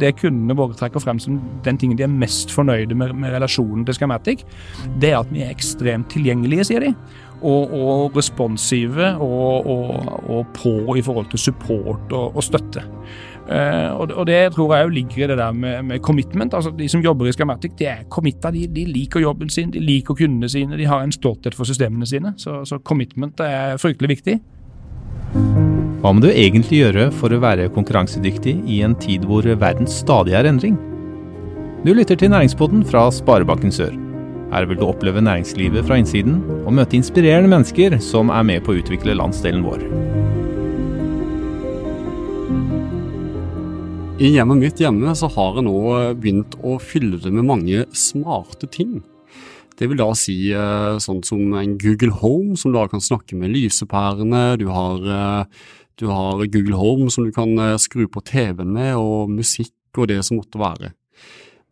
det kundene våre trekker frem som den tingen de er mest fornøyde med, med relasjonen til Scamatic, det er at vi er ekstremt tilgjengelige, sier de. Og, og responsive og, og, og, på i forhold til support og, støtte. Uh, og, det tror jeg ligger i det der med, med, commitment. altså De som jobber i Scamatic, de er committa. De, de, liker jobben sin, de liker kundene sine, de har en stolthet for systemene sine. Så, så commitment er fryktelig viktig. Hva må du egentlig gjøre for å være konkurransedyktig i en tid hvor verden stadig er endring? Du lytter til Næringspodden fra Sparebanken Sør. Her vil du oppleve næringslivet fra innsiden og møte inspirerende mennesker som er med på å utvikle landsdelen vår. I hjemmet mitt hjemme så har jeg nå begynt å fylle det med mange smarte ting. Det vil da si sånn som en Google Home, som da kan snakke med lysepærene. Du har, uh, du har Google Home som du kan uh, skru på TV-en med, og musikk og det som måtte være.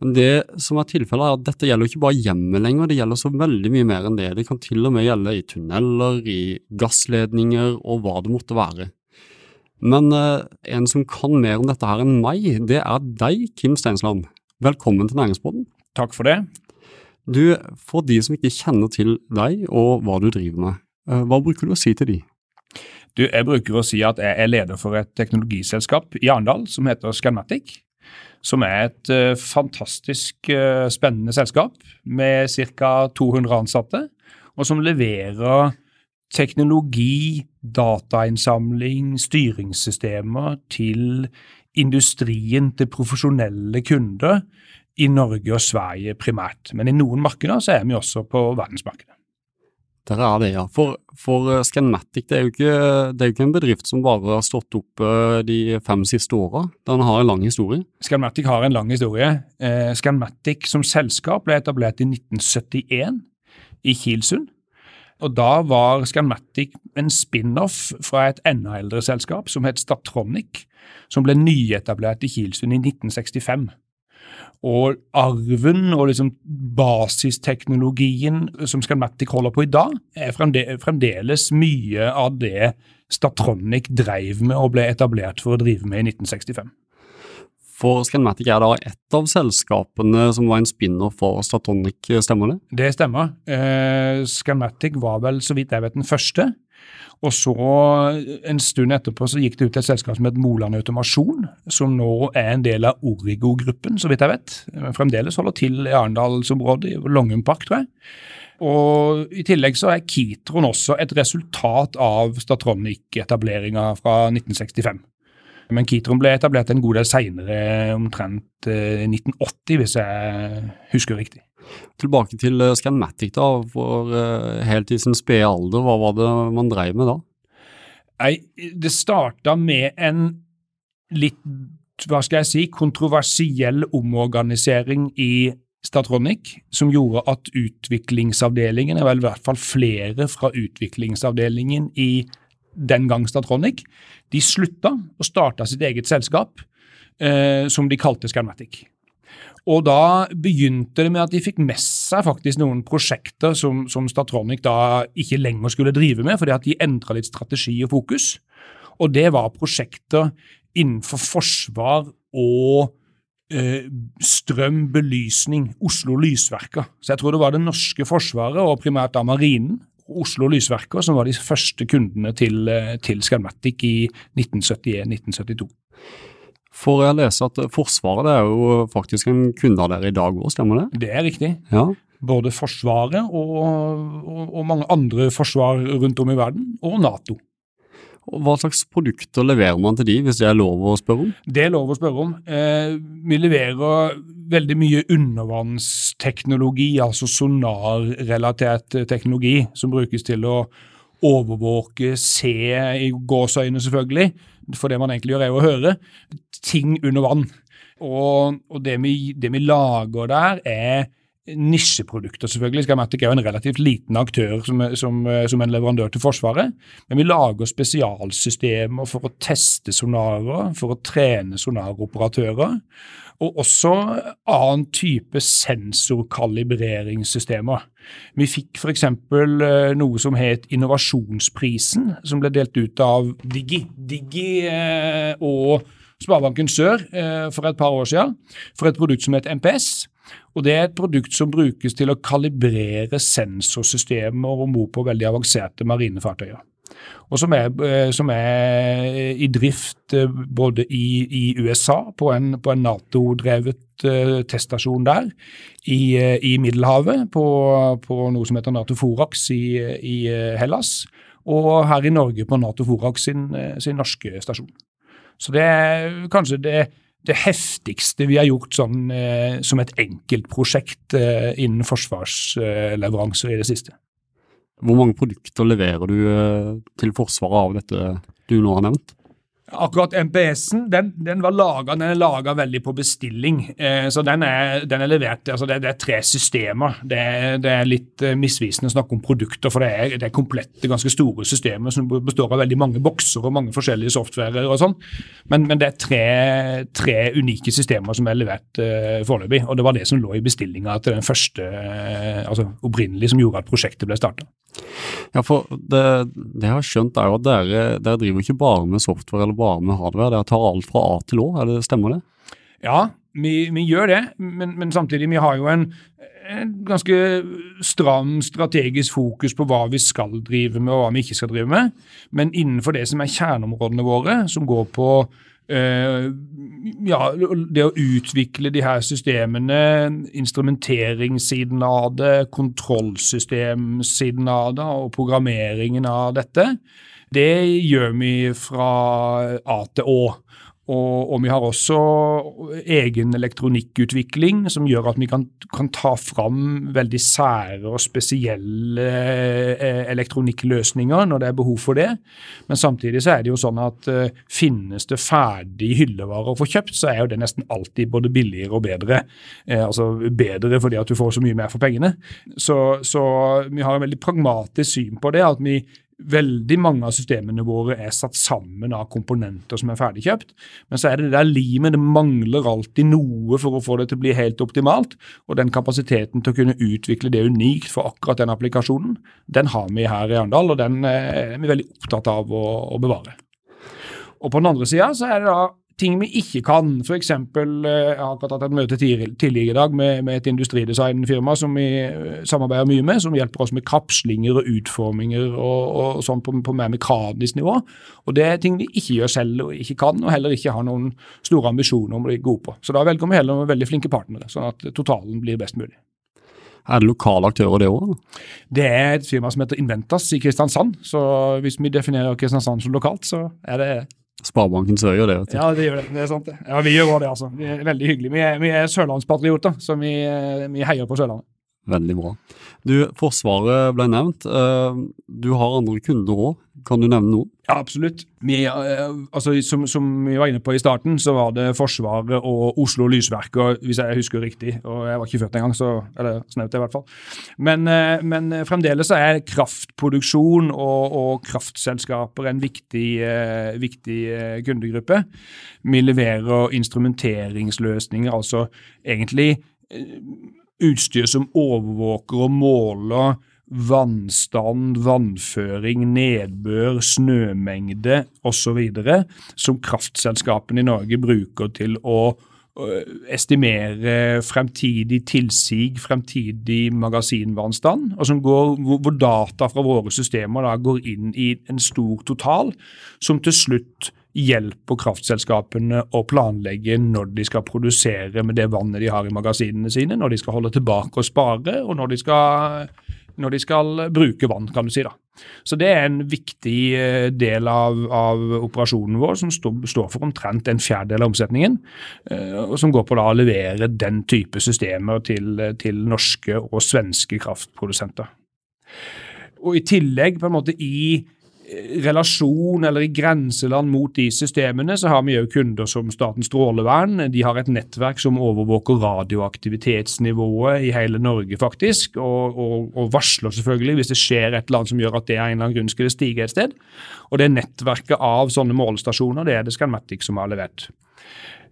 Men det som er tilfellet er at dette gjelder ikke bare hjemmet lenger, det gjelder så veldig mye mer enn det. Det kan til og med gjelde i tunneler, i gassledninger og hva det måtte være. Men en som kan mer om dette her enn meg, det er deg, Kim Steinsland. Velkommen til Næringsbåten. Takk for det. Du, For de som ikke kjenner til deg og hva du driver med, eh, hva bruker du å si til de? Du, Jeg bruker å si at jeg er leder for et teknologiselskap i Arendal som heter Scanmatic. Som er et uh, fantastisk uh, spennende selskap med ca. 200 ansatte. Og som leverer teknologi, datainnsamling, styringssystemer til industrien, til profesjonelle kunder i Norge og Sverige primært. Men i noen markeder så er vi også på verdensmarkedet. Der er det, ja. For, for eh, Scanmatic det er, ikke, det er, jo ikke, en bedrift som bare har stått opp eh, de fem siste åra. Den har en lang historie. Scanmatic har en lang historie. Eh, Scanmatic som selskap ble etablert i 1971 i Kilsund. Og Da var Scanmatic en spin-off fra et enda eldre selskap som het Statronic, som ble nyetablert i Kilsund i 1965. Og arven og liksom basisteknologien som Scanmatic holder på i dag, er fremdeles mye av det Statronic dreiv med og ble etablert for å drive med i 1965. For Scanmatic er da ett av selskapene som var en spinner for Statronic, stemmer det? Det stemmer. Eh, Scanmatic var vel, så vidt jeg vet, den første. Og så, en stund etterpå, så gikk det ut et selskap som het Moland Automasjon, som nå er en del av Origo-gruppen, så vidt jeg vet. Fremdeles holder til i Arendalsområdet, i Longum Park, tror jeg. Og I tillegg så er Kitron også et resultat av Statronic-etableringa fra 1965. Men Kitron ble etablert en god del seinere, omtrent 1980, eh, hvis jeg husker riktig. Tilbake til eh, Scanmatic, da. For uh, helt i sin spede alder, hva var det man drev med da? Nei, det starta med en litt, hva skal jeg si, kontroversiell omorganisering i Statronic, som gjorde at utviklingsavdelingen, eller i hvert fall flere fra utviklingsavdelingen i den gang Statronic, de slutta og starta sitt eget selskap, eh, som de kalte Scanmatic. Og da begynte det med at de fikk med seg faktisk noen prosjekter som, som Statronic da ikke lenger skulle drive med, fordi at de endra litt strategi og fokus. Og det var prosjekter innenfor forsvar og eh, strøm, belysning, Oslo Lysverker. Så jeg tror det var det norske forsvaret, og primært da marinen, Oslo Lysverker, som var de første kundene til, eh, til Scanmatic i 1971-1972. For jeg leser at Forsvaret er jo faktisk en kunde av dere i dag òg, stemmer det? Det er riktig. Ja. Både Forsvaret og, og, og, mange andre forsvar rundt om i verden, og Nato. Hva slags produkter leverer man til de, hvis det er lov å spørre om? Det er lov å spørre om. Eh, vi leverer veldig mye undervannsteknologi, altså sonarrelatert teknologi, som brukes til å overvåke, se i gåseøyne selvfølgelig, for det man egentlig gjør er å høre, ting under vann. Og, og det, vi, det, vi, lager der, er nisjeprodukter, selvfølgelig. Skarmatic er jo en relativt liten aktør som, som, som, en leverandør til Forsvaret. Men vi lager spesialsystemer for å teste sonarer, for å trene sonaroperatører. Og også annen type sensorkalibreringssystemer. Vi fikk f.eks. Eh, noe som het Innovasjonsprisen, som ble delt ut av Digi. Digi eh, og Sparebanken Sør eh, for et par år siden for et produkt som heter MPS. Og Det er et produkt som brukes til å kalibrere sensorsystemer om bord på veldig avanserte marinefartøyer. Og som er, eh, som er, i drift eh, både i, i USA, på en, en Nato-drevet uh, teststasjon der, i, i Middelhavet, på, på, noe som heter Nato Forax i, i Hellas, og her i Norge på Nato Forax sin, sin norske stasjon. Så det er kanskje det, det heftigste vi har gjort sånn, eh, som et enkeltprosjekt eh, innen forsvarsleveranser i det siste. Hvor mange produkter leverer du eh, til Forsvaret av dette du nå har nevnt? Akkurat MPS-en den, den, var laget, den er laga veldig på bestilling. Eh, så den er, den er levert altså det, det, er tre systemer. Det det er litt eh, misvisende å snakke om produkter, for det er, det er, komplette, ganske store systemer som består av veldig mange bokser og mange forskjellige softwarer og sånn. Men, men, det er tre, tre, unike systemer som er levert eh, foreløpig. Og det var det som lå i bestillinga til den første, eh, altså opprinnelig, som gjorde at prosjektet ble starta. Ja, for det, jeg har skjønt er jo at dere, dere driver ikke bare med software eller bare med hardware, dere tar alt fra A til Å, er det, stemmer det? Ja, vi, vi gjør det, men, men, samtidig vi har jo en, en, ganske stram strategisk fokus på hva vi skal drive med og hva vi ikke skal drive med. Men innenfor det som er kjerneområdene våre, som går på Uh, ja, det å utvikle de her systemene, instrumenteringssiden av det, kontrollsystemsiden av det og programmeringen av dette, det gjør vi fra A til Å. Og, og, vi har også egen elektronikkutvikling som gjør at vi kan, kan ta fram veldig sære og spesielle eh, elektronikkløsninger når det er behov for det. Men samtidig så er det jo sånn at eh, finnes det ferdig hyllevarer å få kjøpt, så er jo det nesten alltid både billigere og bedre. Eh, altså bedre fordi at du får så mye mer for pengene. Så, så vi har en veldig pragmatisk syn på det. at vi Veldig mange av systemene våre er satt sammen av komponenter som er ferdigkjøpt. Men så er det det der limet. Det mangler alltid noe for å få det til å bli helt optimalt. Og den kapasiteten til å kunne utvikle det unikt for akkurat den applikasjonen, den har vi her i Arendal, og den er vi veldig opptatt av å, å bevare. Og på den andre sida så er det da ting vi ikke kan. F.eks. Eh, jeg har akkurat hatt et møte tidligere i dag med, med et industridesignfirma som vi eh, samarbeider mye med, som hjelper oss med kapslinger og utforminger og, og sånn på, på, mer mekanisk nivå. Og Det er ting vi ikke gjør selv og ikke kan, og heller ikke har noen store ambisjoner om å bli gode på. Så da velger vi heller veldig flinke partnere, sånn at totalen blir best mulig. Er det lokale aktører, det òg? Det er et firma som heter Inventas i Kristiansand. Så hvis vi definerer Kristiansand som lokalt, så er det Sparebanken Sør gjør det. vet du. Ja, det gjør det. Det er sant det. Ja, Vi gjør også det, altså. Vi er veldig hyggelige. Vi er, vi er sørlandspatrioter, så vi, vi heier på Sørlandet. Veldig bra. Du, Forsvaret ble nevnt. Eh, du har andre kunder òg. Kan du nevne noen? Ja, absolutt. Vi, eh, altså, som, som, vi var inne på i starten, så var det Forsvaret og Oslo Lysverker, hvis jeg husker riktig. og Jeg var ikke født engang, så eller snaut i hvert fall. Men, eh, men fremdeles er kraftproduksjon og, og kraftselskaper en viktig, viktig kundegruppe. Vi leverer instrumenteringsløsninger, altså egentlig utstyr som overvåker og måler vannstand, vannføring, nedbør, snømengde osv. som kraftselskapene i Norge bruker til å estimere fremtidig tilsig, fremtidig magasinvannstand, og som går, hvor data fra våre systemer da går inn i en stor total, som til slutt hjelper kraftselskapene å planlegge når de skal produsere med det vannet de har i magasinene sine, når de skal holde tilbake og spare, og når de skal, når de skal bruke vann, kan du si. da. Så Det er en viktig eh, del av, av operasjonen vår, som står, står for omtrent en fjerdedel av omsetningen. Eh, og Som går på da å levere den type systemer til, til norske og svenske kraftprodusenter. Og I tillegg på en måte i relasjon eller i grenseland mot de systemene, så har vi òg kunder som Statens strålevern. De har et nettverk som overvåker radioaktivitetsnivået i hele Norge, faktisk, og, og, og, varsler selvfølgelig hvis det skjer et eller annet som gjør at det av en eller annen grunn skulle stige et sted. Og det nettverket av sånne målestasjoner det er det Scanmatic som har levert.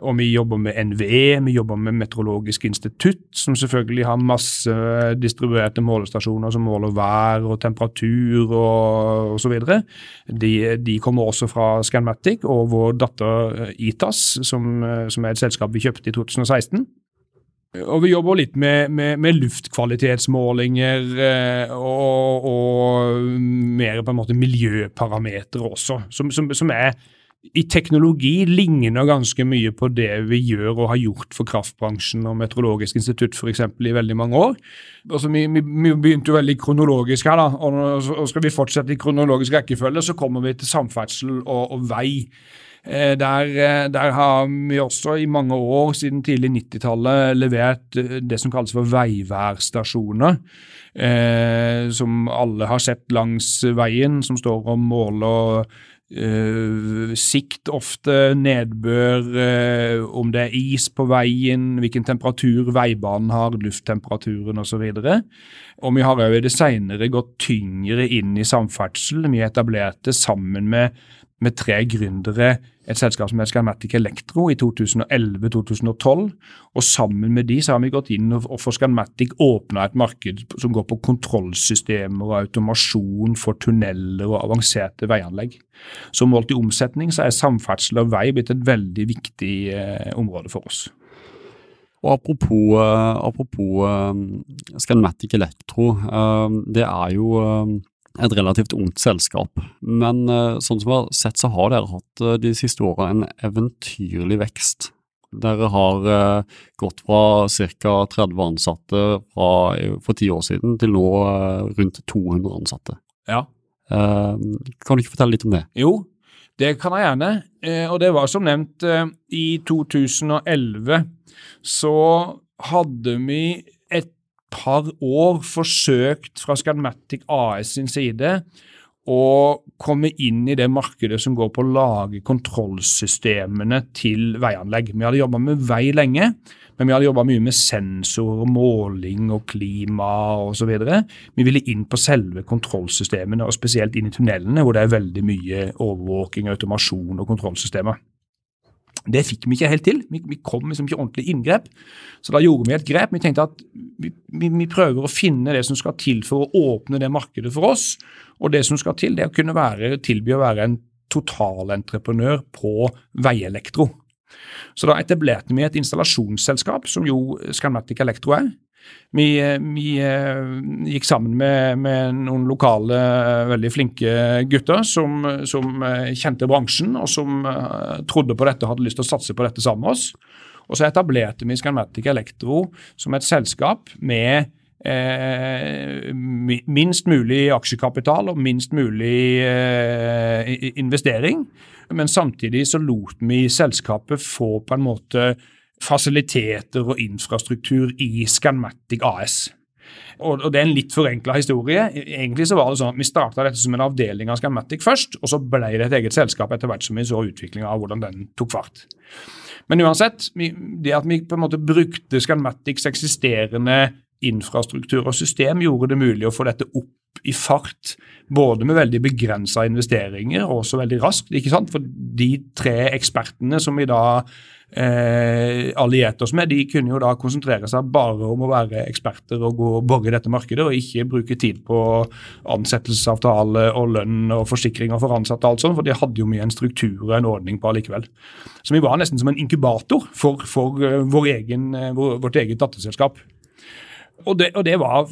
Og vi jobber med NVE, vi jobber med Meteorologisk institutt, som selvfølgelig har masse distribuerte målestasjoner som måler vær og temperatur og osv. De, de kommer også fra Scanmatic og vår datter ITAS, som, som er et selskap vi kjøpte i 2016. Og vi jobber litt med, med, med luftkvalitetsmålinger eh, og, og, mer på en måte miljøparametere også, som, som, som, er i teknologi ligner ganske mye på det vi gjør og har gjort for kraftbransjen og Meteorologisk institutt for eksempel, i veldig mange år. Altså, vi, vi, vi, begynte jo veldig kronologisk her, da, og skal vi fortsette i kronologisk rekkefølge, så kommer vi til samferdsel og, og vei. Eh, der, eh, der, har vi også i mange år, siden tidlig 90-tallet, levert eh, det som kalles for veiværstasjoner. Eh, som alle har sett langs veien, som står og måler eh, sikt ofte, nedbør, uh, om det er is på veien, hvilken temperatur veibanen har, lufttemperaturen osv. Og, og vi har òg i det senere gått tyngre inn i samferdsel. Vi etablerte sammen med med tre gründere et selskap som heter Scanmatic Electro i 2011-2012. Og sammen med de så har vi gått inn og for Scanmatic åpna et marked som går på kontrollsystemer og automasjon for tunneler og avanserte veianlegg. Så målt i omsetning så er samferdsel og vei blitt et veldig viktig eh, område for oss. Og Apropos, uh, apropos uh, Scanmatic Electro, uh, det er jo et relativt ungt selskap. Men eh, sånn som vi har sett, så har dere hatt eh, de siste åra en eventyrlig vekst. Dere har uh, gått fra ca. 30 ansatte fra, for ti år siden til nå rundt 200 ansatte. Ja. Kan du ikke fortelle litt om det? Jo, det kan jeg gjerne. og det var som nevnt i 2011 så hadde vi par år forsøkt fra Scanmatic AS sin side å komme inn i det markedet som går på å lage kontrollsystemene til veianlegg. Vi hadde jobba med vei lenge, men vi hadde jobba mye med sensor, og måling og klima osv. Vi ville inn på selve kontrollsystemene, og spesielt inn i tunnelene, hvor det er veldig mye overvåking, automasjon og kontrollsystemer. Det fikk vi ikke helt til. Vi, vi kom liksom ikke ordentlig inngrep. Så da gjorde vi et grep. Vi tenkte at vi, vi, vi, prøver å finne det som skal til for å åpne det markedet for oss. Og det som skal til, det er å kunne være, tilby å være en totalentreprenør på veielektro. Så da etablerte vi et installasjonsselskap, som jo Scanmatic Electro er. Vi, vi eh, gikk sammen med, med, noen lokale, veldig flinke gutter som, som, eh, kjente bransjen, og som eh, trodde på dette og hadde lyst til å satse på dette sammen med oss. Og så etablerte vi Scanmatic Electro som et selskap med eh, minst mulig aksjekapital og minst mulig eh, investering. Men samtidig så lot vi selskapet få på en måte fasiliteter og infrastruktur i Scanmatic AS. Og, Det er en litt forenkla historie. Egentlig så var det sånn at Vi starta dette som en avdeling av Scanmatic først, og så ble det et eget selskap etter hvert som vi så utviklinga av hvordan den tok fart. Men uansett, det at vi på en måte brukte Scanmatics eksisterende infrastruktur og system, gjorde det mulig å få dette opp i fart. Både med veldig begrensa investeringer og også veldig raskt. ikke sant? For de tre ekspertene som vi da eh, allierte oss med, de kunne jo da konsentrere seg bare om å være eksperter og gå og bore i dette markedet, og ikke bruke tid på ansettelsesavtale og lønn og forsikringer for ansatte og alt sånt, for de hadde jo mye en struktur og en ordning på allikevel. Så vi var nesten som en inkubator for, for uh, vår egen, vår, vårt eget datterselskap. Og det, og det var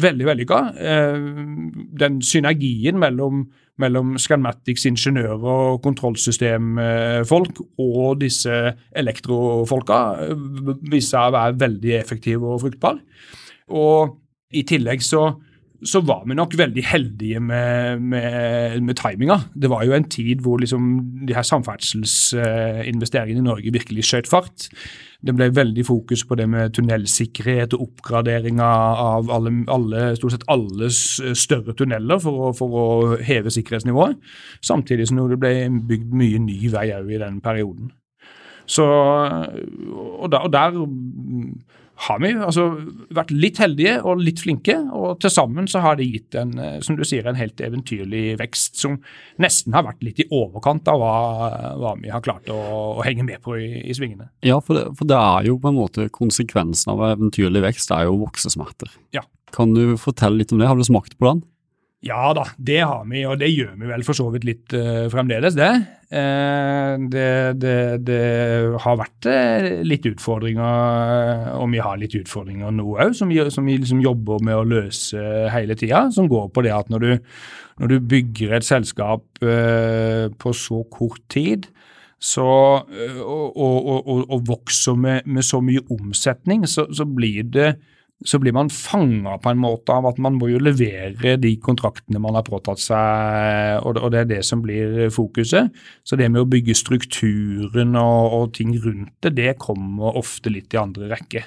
veldig vellykka. Uh, den synergien mellom mellom Scanmatics ingeniører og kontrollsystemfolk og disse elektrofolka viste seg å være veldig effektiv og fruktbar. Og i tillegg så så var vi nok veldig heldige med, med, med timinga. Det var jo en tid hvor liksom de her samferdselsinvesteringene i Norge virkelig skjøt fart. Det ble veldig fokus på det med tunnelsikkerhet og oppgradering av alle, alle, stort sett alle større tunneler for å, for å, heve sikkerhetsnivået. Samtidig som det ble bygd mye ny vei òg i den perioden. Så, og, der, og der har vi altså vært litt heldige og litt flinke, og til sammen så har det gitt en eh, som du sier, en helt eventyrlig vekst som nesten har vært litt i overkant av hva, hva vi har klart å, å, henge med på i, i svingene. Ja, for det, for det, er jo på en måte konsekvensen av eventyrlig vekst er jo voksesmerter. Ja. Kan du fortelle litt om det? Har du smakt på den? Ja da, det har vi, og det gjør vi vel for så vidt litt uh, fremdeles, det. Uh, det, det. det, har vært uh, litt utfordringer, og vi har litt utfordringer nå òg, som, som, vi liksom jobber med å løse hele tida. Som går på det at når du, når du bygger et selskap på så kort tid, så, og, og, og, og, vokser med, med, så mye omsetning, så, så blir det så blir man fanga på en måte av at man må jo levere de kontraktene man har påtatt seg, og det, er det som blir fokuset. Så det med å bygge strukturen og, og ting rundt det, det kommer ofte litt i andre rekke.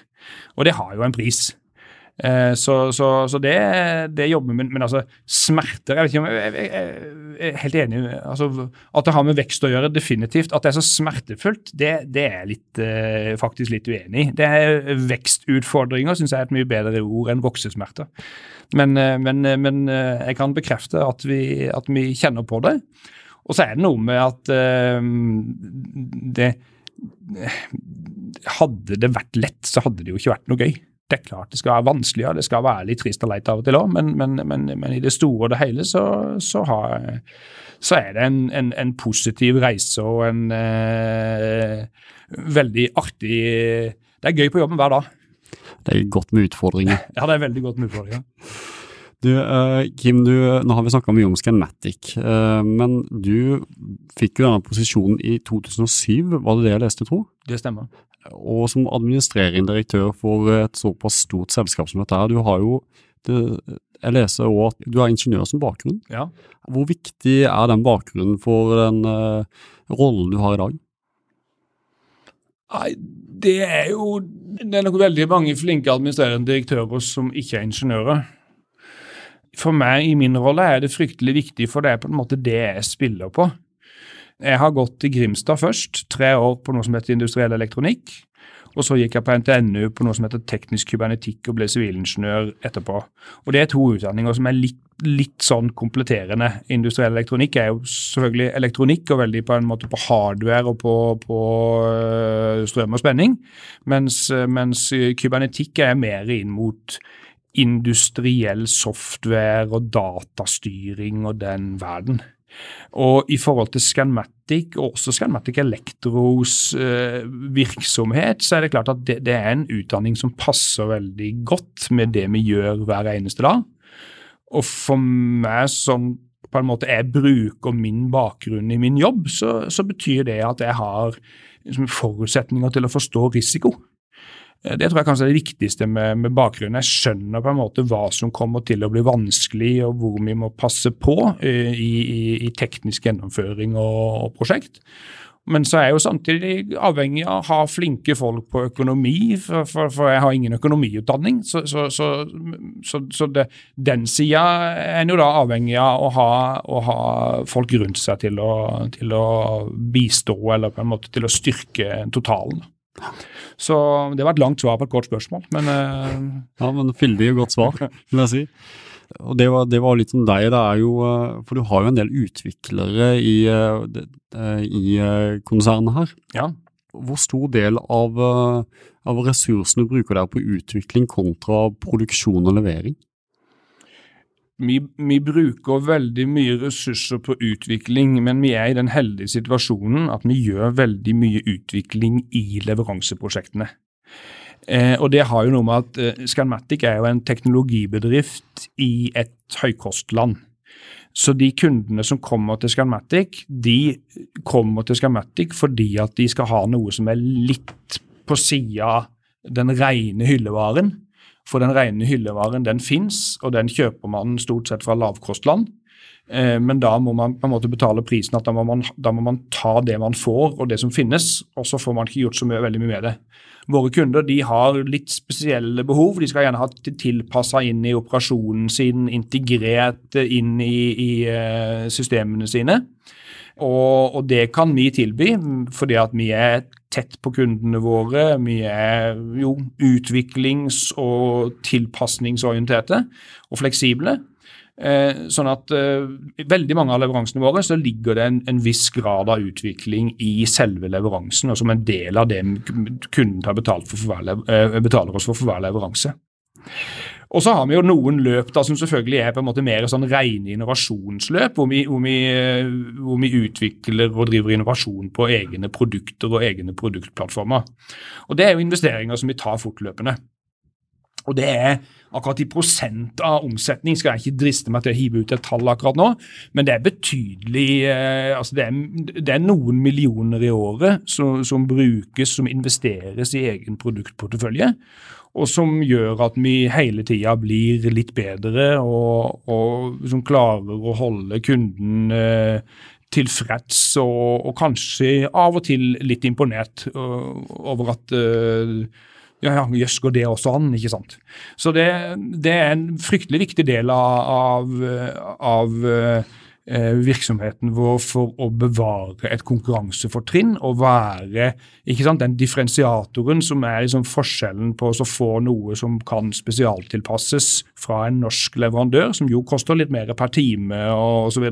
Og det har jo en pris. Eh, så, så, så det, det, jobber vi med. Men altså, smerter Jeg vet ikke om jeg, jeg, jeg er helt enig. Altså, at det har med vekst å gjøre, definitivt. At det er så smertefullt, det, det er jeg eh, faktisk litt uenig i. Det er Vekstutfordringer syns jeg er et mye bedre ord enn voksesmerter. Men, eh, men, men jeg kan bekrefte at vi, at vi, kjenner på det. Og så er det noe med at det Hadde det vært lett, så hadde det jo ikke vært noe gøy. Det er klart det skal være vanskeligere, det skal være litt trist og leit av og til òg, men, men, men, men, i det store og det hele så, så, har, så er det en, en, en, positiv reise og en eh, veldig artig Det er gøy på jobben hver dag. Det er godt med utfordringer. ja, det er veldig godt med utfordringer. Du, uh, Kim, du, nå har vi snakka mye om Scanmatic, uh, men du fikk jo denne posisjonen i 2007, var det det jeg leste, tro? Det stemmer og som administrerende direktør for et såpass stort selskap som dette her, du har jo det, Jeg leser òg at du har ingeniør som bakgrunn. Ja. Hvor viktig er den bakgrunnen for den uh, rollen du har i dag? Nei, det er jo Det er nok veldig mange flinke administrerende direktører som ikke er ingeniører. For meg i min rolle er det fryktelig viktig, for det er på en måte det jeg spiller på. Jeg har gått til Grimstad først, tre år på noe som heter industriell elektronikk. Og så gikk jeg på NTNU på noe som heter teknisk kybernetikk og ble sivilingeniør etterpå. Og Det er to utdanninger som er litt, litt sånn kompletterende. Industriell elektronikk er jo selvfølgelig elektronikk og veldig på en måte på hardware og på, på øh, strøm og spenning, mens, mens kybernetikk er mer inn mot industriell software og datastyring og den verden. Og i forhold til Scanmatic, og også Scanmatic Electros eh, virksomhet, så er det klart at det, det, er en utdanning som passer veldig godt med det vi gjør hver eneste dag. Og for meg som på en måte jeg bruker min bakgrunn i min jobb, så, så betyr det at jeg har liksom, forutsetninger til å forstå risiko. Eh, det tror jeg kanskje er det viktigste med, med, bakgrunnen. Jeg skjønner på en måte hva som kommer til å bli vanskelig, og hvor vi må passe på uh, i, i, i, teknisk gjennomføring og, og, prosjekt. Men så er jeg jo samtidig avhengig av å ha flinke folk på økonomi, for, for, for jeg har ingen økonomiutdanning. Så, så, så, så det, den sida er en jo da avhengig av å ha, å ha folk rundt seg til å, til å, bistå, eller på en måte til å styrke totalen. Så det var et langt svar på et kort spørsmål, men uh... Ja, men fyldig og godt svar, vil jeg si. Og det var, det var, litt om deg, det er jo eh, For du har jo en del utviklere i, eh, i konsernet her. Ja. Hvor stor del av, av ressursene bruker dere på utvikling kontra produksjon og levering? Vi, vi, bruker veldig mye ressurser på utvikling, men vi er i den heldige situasjonen at vi gjør veldig mye utvikling i leveranseprosjektene. Eh, og Det har jo noe med at eh, Scanmatic er jo en teknologibedrift i et høykostland. Så de kundene som kommer til Scanmatic, de kommer til Scanmatic fordi at de skal ha noe som er litt på sida den rene hyllevaren. For den rene hyllevaren den fins, og den kjøper man stort sett fra lavkostland. Eh, men da må man på en måte betale prisen at da må, man, da må man ta det man får og det som finnes, og så får man ikke gjort så mye, veldig mye med det. Våre kunder de har litt spesielle behov. De skal gjerne ha tilpassa inn i operasjonen sin, integrert inn i, i uh, systemene sine. Og, og, det kan vi tilby fordi at vi er tett på kundene våre. Vi er jo utviklings- og tilpasningsorienterte og fleksible. Eh, sånn at eh, veldig mange av leveransene våre så ligger det en, en, viss grad av utvikling i selve leveransen, og som en del av det kunden tar betalt for for hver, eh, betaler oss for for hver leveranse. Og så har vi jo noen løp da, som selvfølgelig er på en måte mer sånn rene innovasjonsløp, hvor vi, hvor, vi, hvor vi, utvikler og driver innovasjon på egne produkter og egne produktplattformer. Og Det er jo investeringer som vi tar fortløpende. Og det er akkurat i prosent av omsetning, skal jeg ikke driste meg til å hive ut et tall akkurat nå, men det er betydelig eh, altså det, er, det er, noen millioner i året som, som brukes, som investeres i egen produktportefølje og som gjør at vi hele tida blir litt bedre og, og som klarer å holde kunden eh, tilfreds og, og, kanskje av og til litt imponert uh, over at uh, ja, jøss, går det også an? ikke sant? Så det, det, er en fryktelig viktig del av, av, av Eh, virksomheten vår for å bevare et konkurransefortrinn og være sant, den differensiatoren som er liksom forskjellen på å få noe som kan spesialtilpasses fra en norsk leverandør, som jo koster litt mer per time og osv.,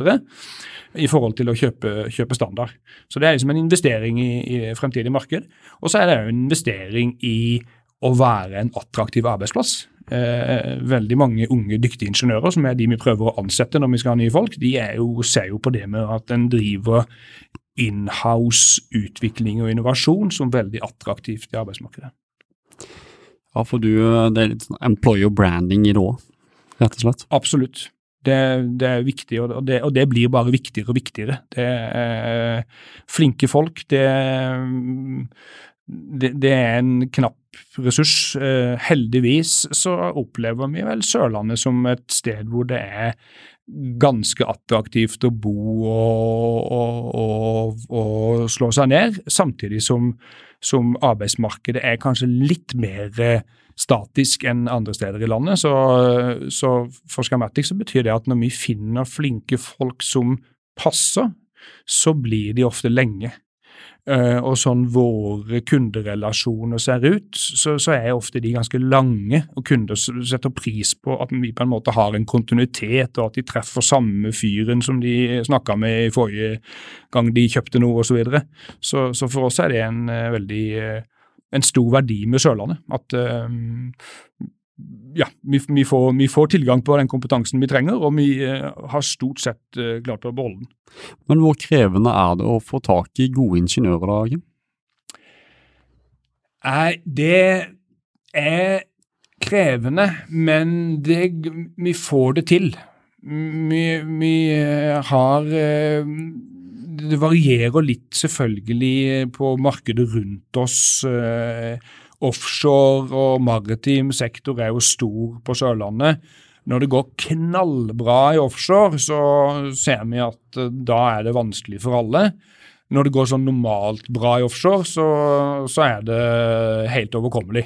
i forhold til å kjøpe, kjøpe, standard. Så Det er liksom en investering i, i fremtidig marked. Og så er det en investering i å være en attraktiv arbeidsplass. Eh, veldig mange unge, dyktige ingeniører, som er de vi prøver å ansette når vi skal ha nye folk, de jo, ser jo på det med at en driver inhouse utvikling og innovasjon som veldig attraktivt i arbeidsmarkedet. Ja, for du, det er litt sånn employer branding i det òg, rett og slett? Absolutt. Det, det, er viktig, og det, og det, blir bare viktigere og viktigere. Det er flinke folk. Det, det er en knapp ressurs. Eh, heldigvis så opplever vi vel Sørlandet som et sted hvor det er ganske attraktivt å bo og, og, og, og slå seg ned, samtidig som, som, arbeidsmarkedet er kanskje litt mer statisk enn andre steder i landet. Så, så for Schematic så betyr det at når vi finner flinke folk som passer, så blir de ofte lenge. Eh, og sånn våre kunderelasjoner ser ut, så, så, er ofte de ganske lange. Og kunder setter pris på at vi på en måte har en kontinuitet, og at de treffer samme fyren som de snakka med i forrige gang de kjøpte noe osv. Så, videre. så Så for oss er det en uh, veldig uh, en stor verdi med Sørlandet. At uh, ja, vi, vi, får, vi, får, tilgang på den kompetansen vi trenger, og vi eh, har stort sett eh, klart å beholde den. Men hvor krevende er det å få tak i gode ingeniører da, Hagen? det er krevende, men det, vi får det til. Vi, vi eh, har Det varierer litt selvfølgelig på markedet rundt oss Offshore og maritim sektor er jo stor på Sørlandet. Når det går knallbra i offshore, så ser vi at eh, da er det vanskelig for alle. Når det går sånn normalt bra i offshore, så, så er det helt overkommelig.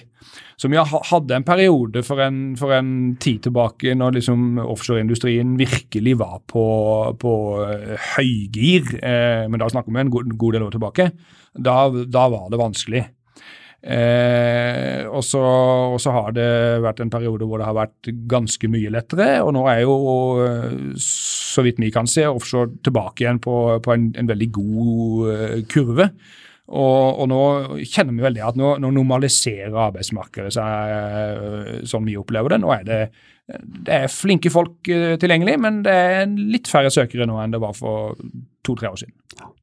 Så vi hadde en periode for en, for en tid tilbake når liksom offshoreindustrien virkelig var på, på eh, høygir, eh, men da snakker vi en god, god del år tilbake. Da, da var det vanskelig. Eh, og, så, har det vært en periode hvor det har vært ganske mye lettere. Og nå er jo, så vidt vi kan se, offshore tilbake igjen på, på en, en, veldig god uh, kurve. Og, og, nå kjenner vi veldig at nå, nå normaliserer arbeidsmarkedet seg uh, sånn vi opplever det. Nå er det, det er flinke folk tilgjengelig, men det er litt færre søkere nå enn det var for to-tre år siden. Ja.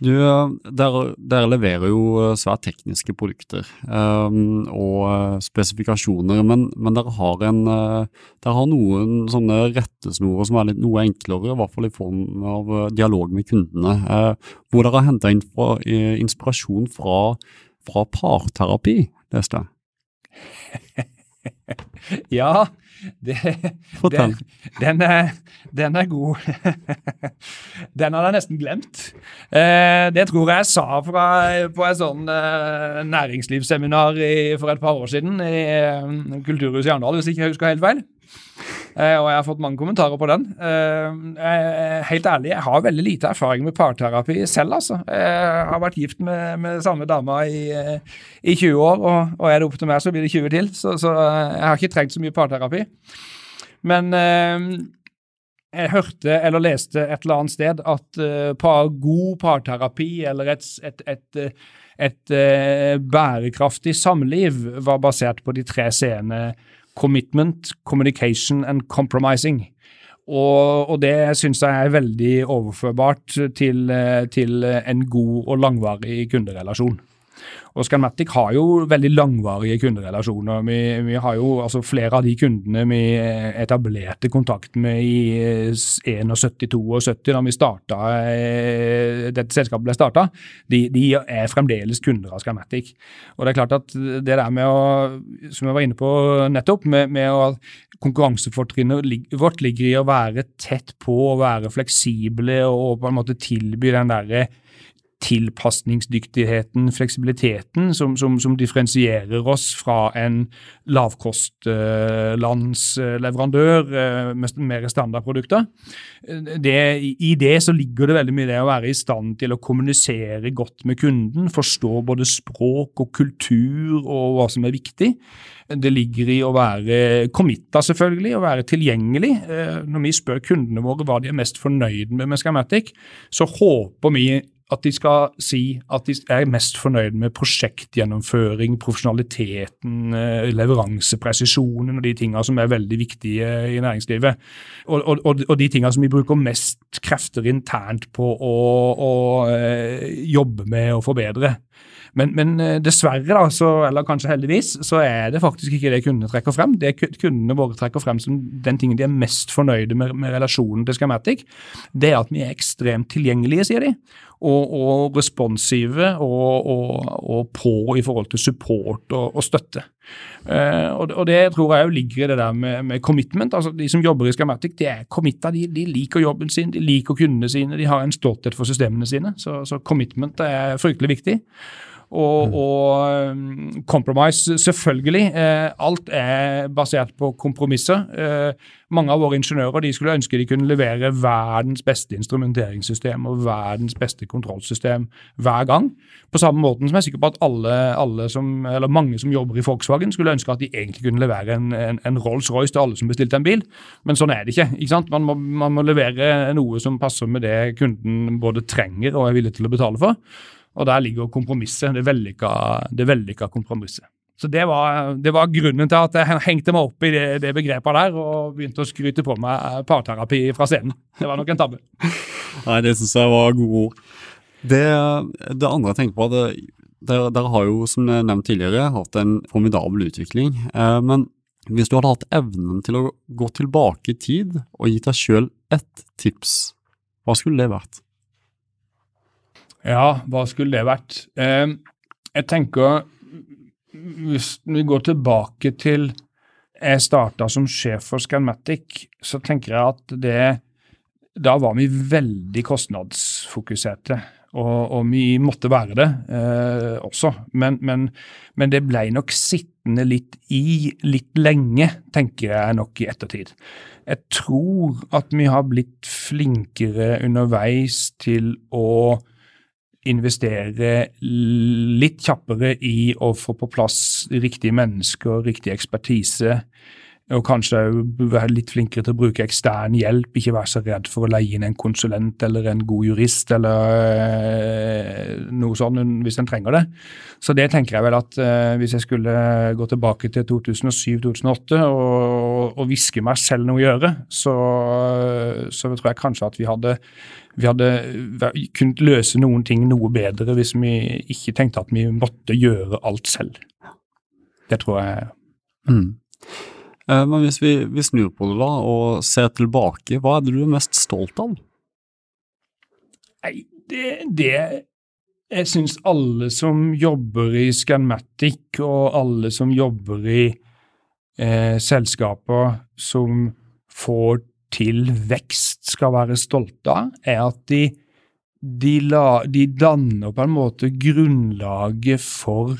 Du, dere, der, leverer jo eh, svært tekniske produkter um, og eh, spesifikasjoner, men, men dere, har har noen sånne rettesnorer som er litt noe enklere, i hvert fall i form av dialog med kundene, uh, hvor dere har henta inspirasjon fra, fra parterapi, leste jeg. ja, det, den, den, er, den, er, god. den hadde jeg nesten glemt. Eh, det tror jeg jeg sa fra, på et sånn eh, næringslivsseminar for et par år siden i eh, Kulturhuset i Arendal, hvis ikke jeg husker helt feil. Eh, og jeg har fått mange kommentarer på den. Eh, helt ærlig, jeg har veldig lite erfaring med parterapi selv, altså. Jeg har vært gift med, med samme dama i, i 20 år, og, og, er det opp til meg, så blir det 20 til. Så, så jeg har ikke trengt så mye parterapi. Men jeg hørte eller leste et eller annet sted at god parterapi eller et, et, et, et bærekraftig samliv var basert på de tre c-ene commitment, communication and compromising. Og, og det syns jeg er veldig overførbart til, til en god og langvarig kunderelasjon. Og Scanmatic har jo veldig langvarige kunderelasjoner. Vi, vi, har jo altså flere av de kundene vi etablerte kontakt med i 71-72 da vi starta, eh, dette selskapet ble starta, de, de, er fremdeles kunder av Scanmatic. Og det er klart at det der med å, som jeg var inne på nettopp, med, med å konkurransefortrinnet vårt ligger i å være tett på, å være fleksible og på en måte tilby den derre tilpasningsdyktigheten, fleksibiliteten, som, som, som, differensierer oss fra en lavkostlandsleverandør uh, med mer standardprodukter. Det, I det så ligger det veldig mye det å være i stand til å kommunisere godt med kunden, forstå både språk og kultur og hva som er viktig. Det ligger i å være committa, selvfølgelig, å være tilgjengelig. Uh, når vi spør kundene våre hva de er mest fornøyd med med Scamatic, så håper vi at de skal si at de er mest fornøyd med prosjektgjennomføring, profesjonaliteten, eh, leveransepresisjonen og de tingene som er veldig viktige i næringslivet. Og, og, og de tingene som vi bruker mest krefter internt på å, å eh, jobbe med og forbedre. Men, men, eh, dessverre, da, så, eller kanskje heldigvis, så er det faktisk ikke det kundene trekker frem. Det kundene våre trekker frem som den tingen de er mest fornøyde med, med relasjonen til Scamatic det er at vi er ekstremt tilgjengelige, sier de. Og, og responsive og, og, og, på i forhold til support og, støtte. Uh, og, det tror jeg jo ligger i det der med, med, commitment. altså De som jobber i Scamatic, de er committa. De, de, liker jobben sin, de liker kundene sine, de har en stolthet for systemene sine. Så, så commitment er fryktelig viktig og, mm. og um, compromise, selvfølgelig. Eh, alt er basert på kompromisser. Eh, mange av våre ingeniører de skulle ønske de kunne levere verdens beste instrumenteringssystem og verdens beste kontrollsystem hver gang. På samme måten som jeg er sikker på at alle, alle som, eller mange som jobber i Volkswagen, skulle ønske at de egentlig kunne levere en, en, en Rolls-Royce til alle som bestilte en bil. Men sånn er det ikke. ikke? Man må, man må levere noe som passer med det kunden både trenger og er villig til å betale for. Og der ligger kompromisset, det vellykka, det vellykka kompromisset. Så det var, det var, grunnen til at jeg hengte meg opp i det, det, begrepet der og begynte å skryte på meg parterapi fra scenen. Det var nok en tabbe. Nei, det syns jeg var gode ord. Det, det, andre jeg tenker på, det, dere, har jo som nevnt tidligere hatt en formidabel utvikling. Eh, men hvis du hadde hatt evnen til å gå tilbake i tid og gitt deg sjøl ett tips, hva skulle det vært? Ja, hva skulle det vært? Eh, jeg tenker Hvis vi går tilbake til jeg starta som sjef for Scanmatic, så tenker jeg at det Da var vi veldig kostnadsfokuserte. Og, og vi måtte være det eh, også. Men, men, men, det ble nok sittende litt i litt lenge, tenker jeg nok i ettertid. Jeg tror at vi har blitt flinkere underveis til å investere litt kjappere i å få på plass riktige mennesker, riktig ekspertise. Og kanskje være litt flinkere til å bruke ekstern hjelp, ikke være så redd for å leie inn en konsulent eller en god jurist eller eh, noe sånt hvis en trenger det. Så det tenker jeg vel at uh, hvis jeg skulle gå tilbake til 2007-2008 og, og hviske meg selv noe å gjøre, så, så tror jeg kanskje at vi hadde vi hadde kunnet løse noen ting noe bedre hvis vi ikke tenkte at vi måtte gjøre alt selv. Det tror jeg. Mm. Eh, men hvis vi, vi, snur på det da, og ser tilbake, hva er det du er mest stolt av? Nei, det, det Jeg syns alle som jobber i Scanmatic, og alle som jobber i eh, selskaper som får til vekst skal være stolte av, er at de, de, la, de danner på en måte grunnlaget for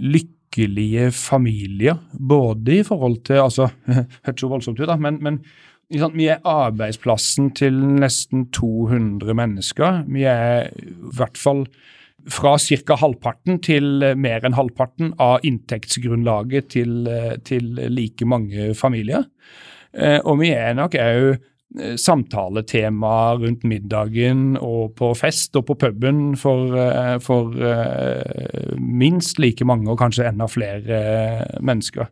lykkelige familier. Både i forhold til altså, Hørtes jo voldsomt ut, da, men, men vi er arbeidsplassen til nesten 200 mennesker. Vi er i hvert fall fra ca. halvparten til mer enn halvparten av inntektsgrunnlaget til, til like mange familier. Eh, og vi er nok òg Eh, samtaletema rundt middagen og på fest og på puben for, eh, for minst like mange, og kanskje enda flere mennesker.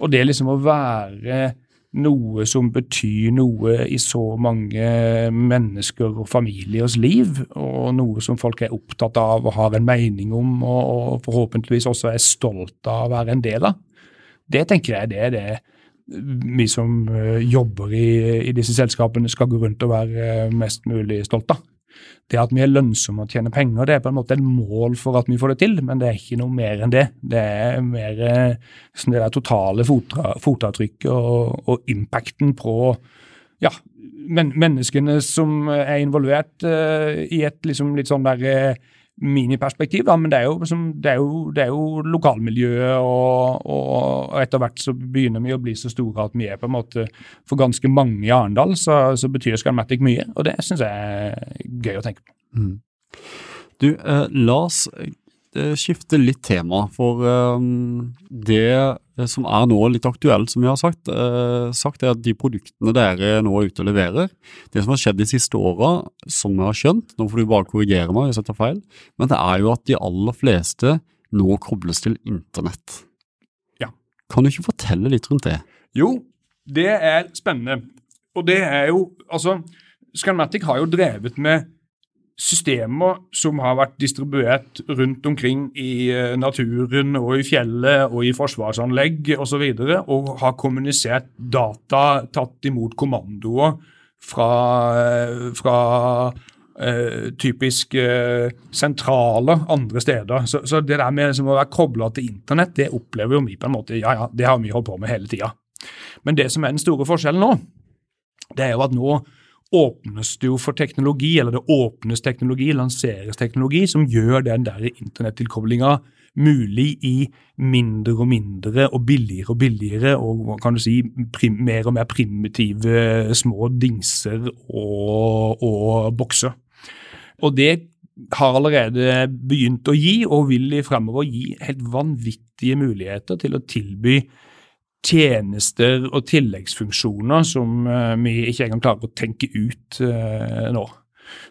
Og det liksom å være noe som betyr noe i så mange mennesker og familiers liv, og noe som folk er opptatt av og har en mening om, og, forhåpentligvis også er stolt av å være en del av, det tenker jeg det er det vi som eh, jobber i, i, disse selskapene skal gå rundt og være eh, mest mulig stolt av. Det at vi er lønnsomme og tjener penger, det er på en måte en mål for at vi får det til, men det er ikke noe mer enn det. Det er mer eh, sånn det der totale fotavtrykket og, og, impacten på ja, men, menneskene som er involvert uh, i et liksom litt sånn der uh, miniperspektiv, da, men det er jo, det er jo, det er jo lokalmiljøet, og, og, etter hvert så begynner vi å bli så store at vi er på en måte For ganske mange i Arendal så, så betyr Skalmatic mye, og det syns jeg er gøy å tenke på. Mm. Du, eh, la skifte litt tema, for eh, det det som er nå litt aktuelt, som vi har sagt, eh, sagt er at de produktene dere nå er ute og leverer Det som har skjedd de siste åra, som vi har skjønt, nå får du bare korrigere meg hvis jeg tar feil, men det er jo at de aller fleste nå kobles til internett. Ja. Kan du ikke fortelle litt rundt det? Jo, det er spennende. Og det er jo Altså, Scanmatic har jo drevet med systemer som har vært distribuert rundt omkring i eh, naturen og i fjellet og i forsvarsanlegg osv., og, så videre, og har kommunisert data, tatt imot kommandoer fra, eh, fra uh, typisk uh, sentrale andre steder. Så, så, det der med å være kobla til internett, det opplever jo vi på en måte Ja, ja, det har vi holdt på med hele tida. Men det som er den store forskjellen nå, det er jo at nå åpnes det jo for teknologi, eller det åpnes teknologi, lanseres teknologi, som gjør den der internettilkoblinga mulig i mindre og mindre og billigere og billigere og kan du si mer og mer primitive små dingser og, og bokser. Og det har allerede begynt å gi, og vil fremover gi, helt vanvittige muligheter til å tilby tjenester og tilleggsfunksjoner som uh, vi ikke engang klarer å tenke ut uh, nå.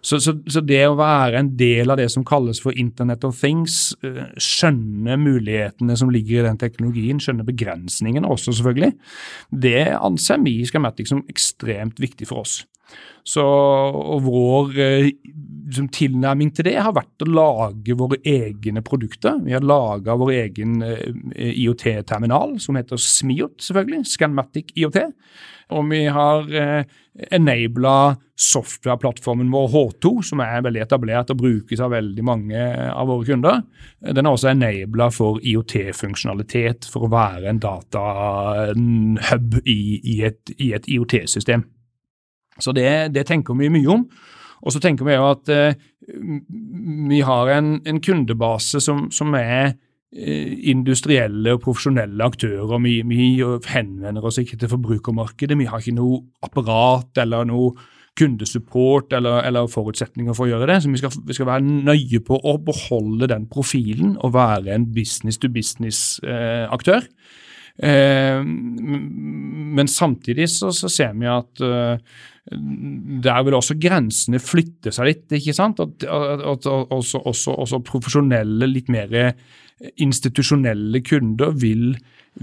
Så, så, så, det å være en del av det som kalles for Internet of Things, uh, skjønne mulighetene som ligger i den teknologien, skjønne begrensningene også, selvfølgelig, det anser vi i Schematic som ekstremt viktig for oss. Så og vår liksom, tilnærming til det har vært å lage våre egne produkter. Vi har laga vår egen eh, IOT-terminal, som heter Smiot, selvfølgelig. Scanmatic IOT. Og vi har eh, enabla softwareplattformen vår H2, som er veldig etablert og brukes av veldig mange av våre kunder. Den er også enabla for IOT-funksjonalitet, for å være en datahub i, i et, et IOT-system. Så det, det tenker vi mye om. Og så tenker vi jo at eh, vi har en, en kundebase som, som er eh, industrielle og profesjonelle aktører. Vi, vi, henvender oss ikke til forbrukermarkedet. Vi har ikke noe apparat eller noe kundesupport eller, eller forutsetninger for å gjøre det. Så vi skal, vi skal, være nøye på å beholde den profilen og være en business to business-aktør. Eh, men samtidig så, så, ser vi at uh, der vil også grensene flytte seg litt. ikke sant? At, at, at også, også, også, profesjonelle, litt mer institusjonelle kunder vil,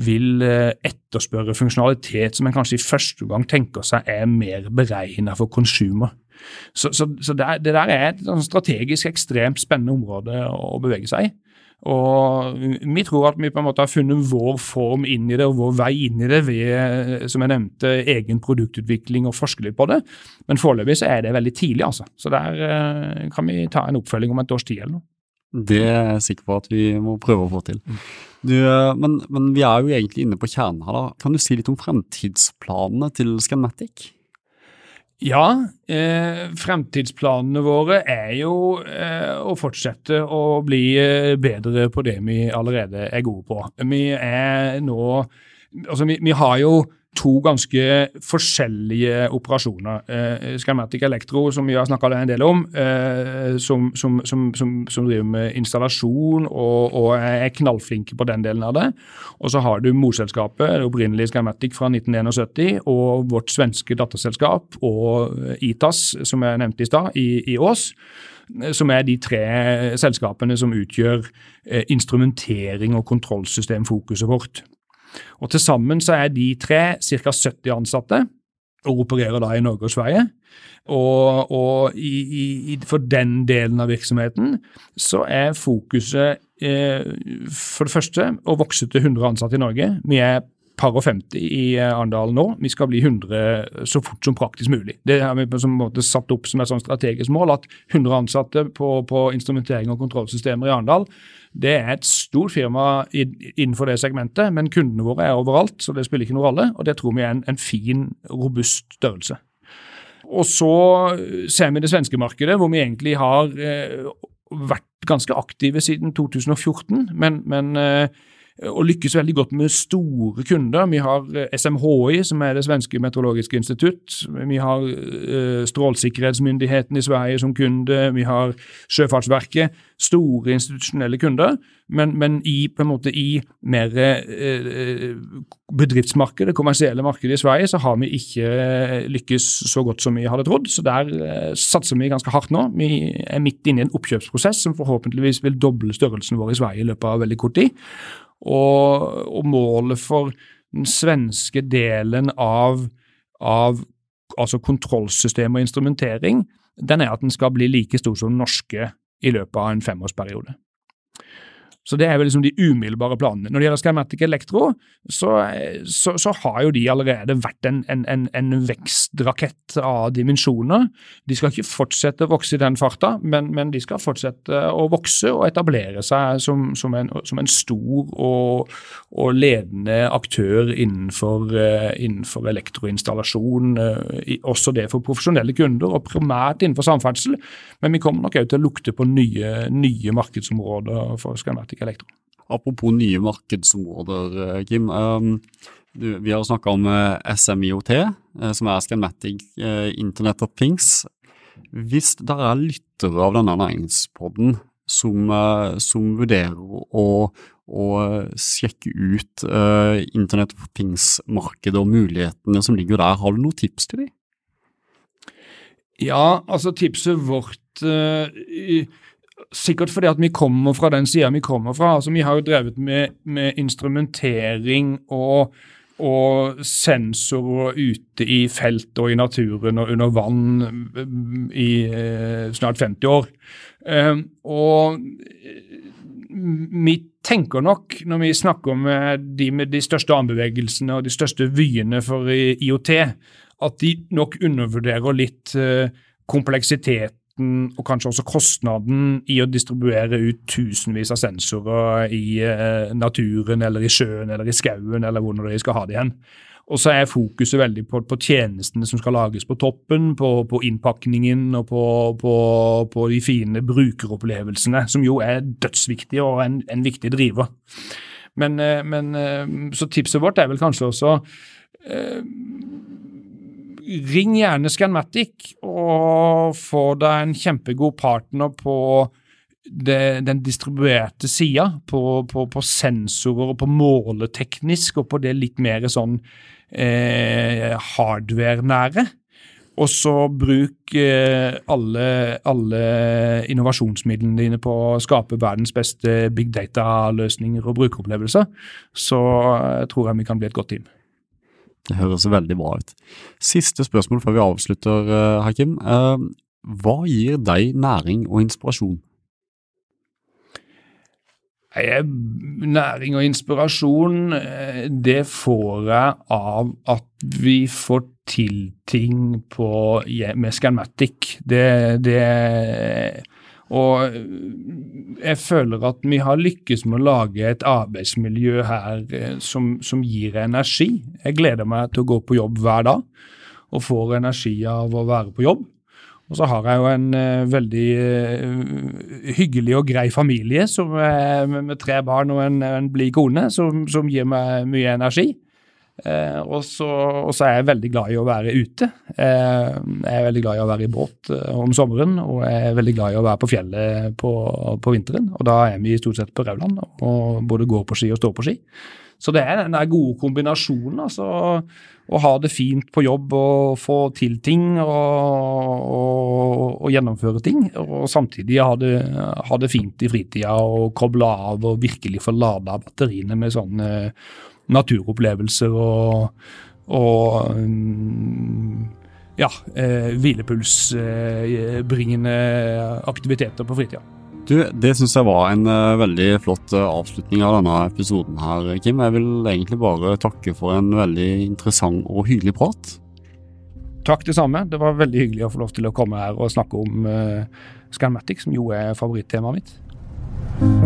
vil eh, etterspørre funksjonalitet som en kanskje i første gang tenker seg er mer beregnet for consumer. Så, så, så det, det, der er et strategisk ekstremt spennende område å bevege seg i. Og vi tror at vi på en måte har funnet vår form inn i det og vår vei inn i det ved som jeg nevnte, egen produktutvikling og forske litt på det. Men foreløpig så er det veldig tidlig, altså. Så der eh, kan vi ta en oppfølging om et års tid eller noe. Det er jeg sikker på at vi må prøve å få til. Du, eh, men, men, vi er jo egentlig inne på kjernen her. da. Kan du si litt om fremtidsplanene til Scanmatic? Ja, eh, fremtidsplanene våre er jo eh, å fortsette å bli eh, bedre på det vi allerede er gode på. Vi er nå Altså, vi, vi har jo to ganske forskjellige operasjoner. Eh, Scanmatic Electro, som vi har snakka en del om, eh, som, som, som, som, driver med installasjon og, og, er knallflinke på den delen av det. Og så har du morselskapet, opprinnelige Scanmatic fra 1971, og vårt svenske datterselskap og ITAS, som jeg nevnte i stad, i, i Ås som er de tre selskapene som utgjør eh, instrumentering og kontrollsystemfokuset vårt. Og Til sammen så er de tre ca. 70 ansatte, og opererer da i Norge og Sverige. Og, og i, i, for den delen av virksomheten så er fokuset eh, for det første å vokse til 100 ansatte i Norge. Vi er par og 50 i eh, Arendal nå. Vi skal bli 100 så fort som praktisk mulig. Det har vi på en måte satt opp som et sånn strategisk mål, at 100 ansatte på, på instrumentering og kontrollsystemer i Arendal det er et stort firma innenfor det segmentet, men kundene våre er overalt, så det spiller ikke noen rolle. Og det tror vi er en, en fin, robust størrelse. Og så ser vi det svenske markedet, hvor vi egentlig har eh, vært ganske aktive siden 2014. Men, men eh, og lykkes veldig godt med store kunder. Vi har eh, SMHI, som er det svenske meteorologiske institutt. Vi har uh, Strålsikkerhetsmyndigheten i Sverige som kunde. Vi har Sjøfartsverket. Store institusjonelle kunder. Men, men i, på en måte, i mer uh, bedriftsmarkedet, kommersielle markedet i Sverige, så har vi ikke lykkes så godt som vi hadde trodd. Så der satser vi ganske hardt nå. Vi er midt inne i en oppkjøpsprosess som forhåpentligvis vil doble størrelsen vår i Sverige i løpet av veldig kort tid. Og, og målet for den svenske delen av, av altså kontrollsystem og instrumentering, den er at den skal bli like stor som den norske i løpet av en femårsperiode. Så det er vel liksom de umiddelbare planene. Når det gjelder Scamatic Electro, så, så, så, har jo de allerede vært en, en, en, en, vekstrakett av dimensjoner. De skal ikke fortsette å vokse i den farta, men, men de skal fortsette å vokse og etablere seg som, som, som en, stor og, og, ledende aktør innenfor, uh, innenfor elektroinstallasjon. Uh, også det for profesjonelle kunder, og primært innenfor samferdsel. Men vi kommer nok òg til å lukte på nye, nye markedsområder for Skymatic. Scanmatic Elektro. Apropos nye markedsområder, Kim. Um, vi har snakka om uh, SMIOT, uh, som er Scanmatic uh, Internet of Things. Hvis det er lyttere av denne næringspodden som, som vurderer å, å sjekke ut Internet of Things-markedet og mulighetene som ligger der, har du noen tips til dem? Ja, altså tipset vårt Sikkert fordi at vi kommer fra den sida vi kommer fra. altså Vi har jo drevet med, med instrumentering og, og, sensorer ute i felt og i naturen og under vann mm, i eh, snart 50 år. Eh, og vi tenker nok, når vi snakker med de med de største armbevegelsene og de største vyene for IOT, at de nok undervurderer litt eh, kompleksitet og kanskje også kostnaden i å distribuere ut tusenvis av sensorer i eh, naturen eller i sjøen eller i skauen eller hvor de skal ha det igjen. Og så er fokuset veldig på, på, tjenestene som skal lages på toppen, på, på innpakningen og på, på, de fine brukeropplevelsene, som jo er dødsviktige og en, en viktig driver. Men, eh, men, eh, så tipset vårt er vel kanskje også eh, ring gjerne Scanmatic og få deg en kjempegod partner på det, den distribuerte sida, på, på, på, sensorer og på måleteknisk og på det litt mer sånn eh, hardware-nære. Og så bruk eh, alle, alle, innovasjonsmidlene dine på å skape verdens beste big data-løsninger og brukeropplevelser. Så eh, tror jeg vi kan bli et godt team. Det høres veldig bra ut. Siste spørsmål før vi avslutter, eh, Hakim. Eh, hva gir deg næring og inspirasjon? Næring og inspirasjon, eh, det får jeg av at vi får til ting på, med Scanmatic. Det, det og jeg føler at vi har lykkes med å lage et arbeidsmiljø her eh, som, som, gir energi. Jeg gleder meg til å gå på jobb hver dag. og får energi av å være på jobb. Og så har jeg jo en uh, veldig hyggelig og grei familie med, med, tre barn og en, en blid kone, som, som, gir meg mye energi. Så, og, så, er jeg veldig glad i å være ute. jeg er veldig glad i å være i båt om sommeren, og jeg er veldig glad i å være på fjellet på, på vinteren. Og da er vi stort sett på Rauland, og både går på ski og står på ski. Så det er den gode kombinasjonen. altså Å ha det fint på jobb og få til ting og, og, og gjennomføre ting. Og samtidig ha det, ha det, fint i fritida og koble av og virkelig få lada batteriene med sånne naturopplevelser og, og ja, eh, hvilepulsbringende aktiviteter på fritida. Du, Det syns jeg var en uh, veldig flott uh, avslutning av denne episoden her, Kim. Jeg vil egentlig bare takke for en veldig interessant og hyggelig prat. Takk det samme. Det var veldig hyggelig å få lov til å komme her og snakke om uh, Scanmatic, som jo er favorittemaet mitt.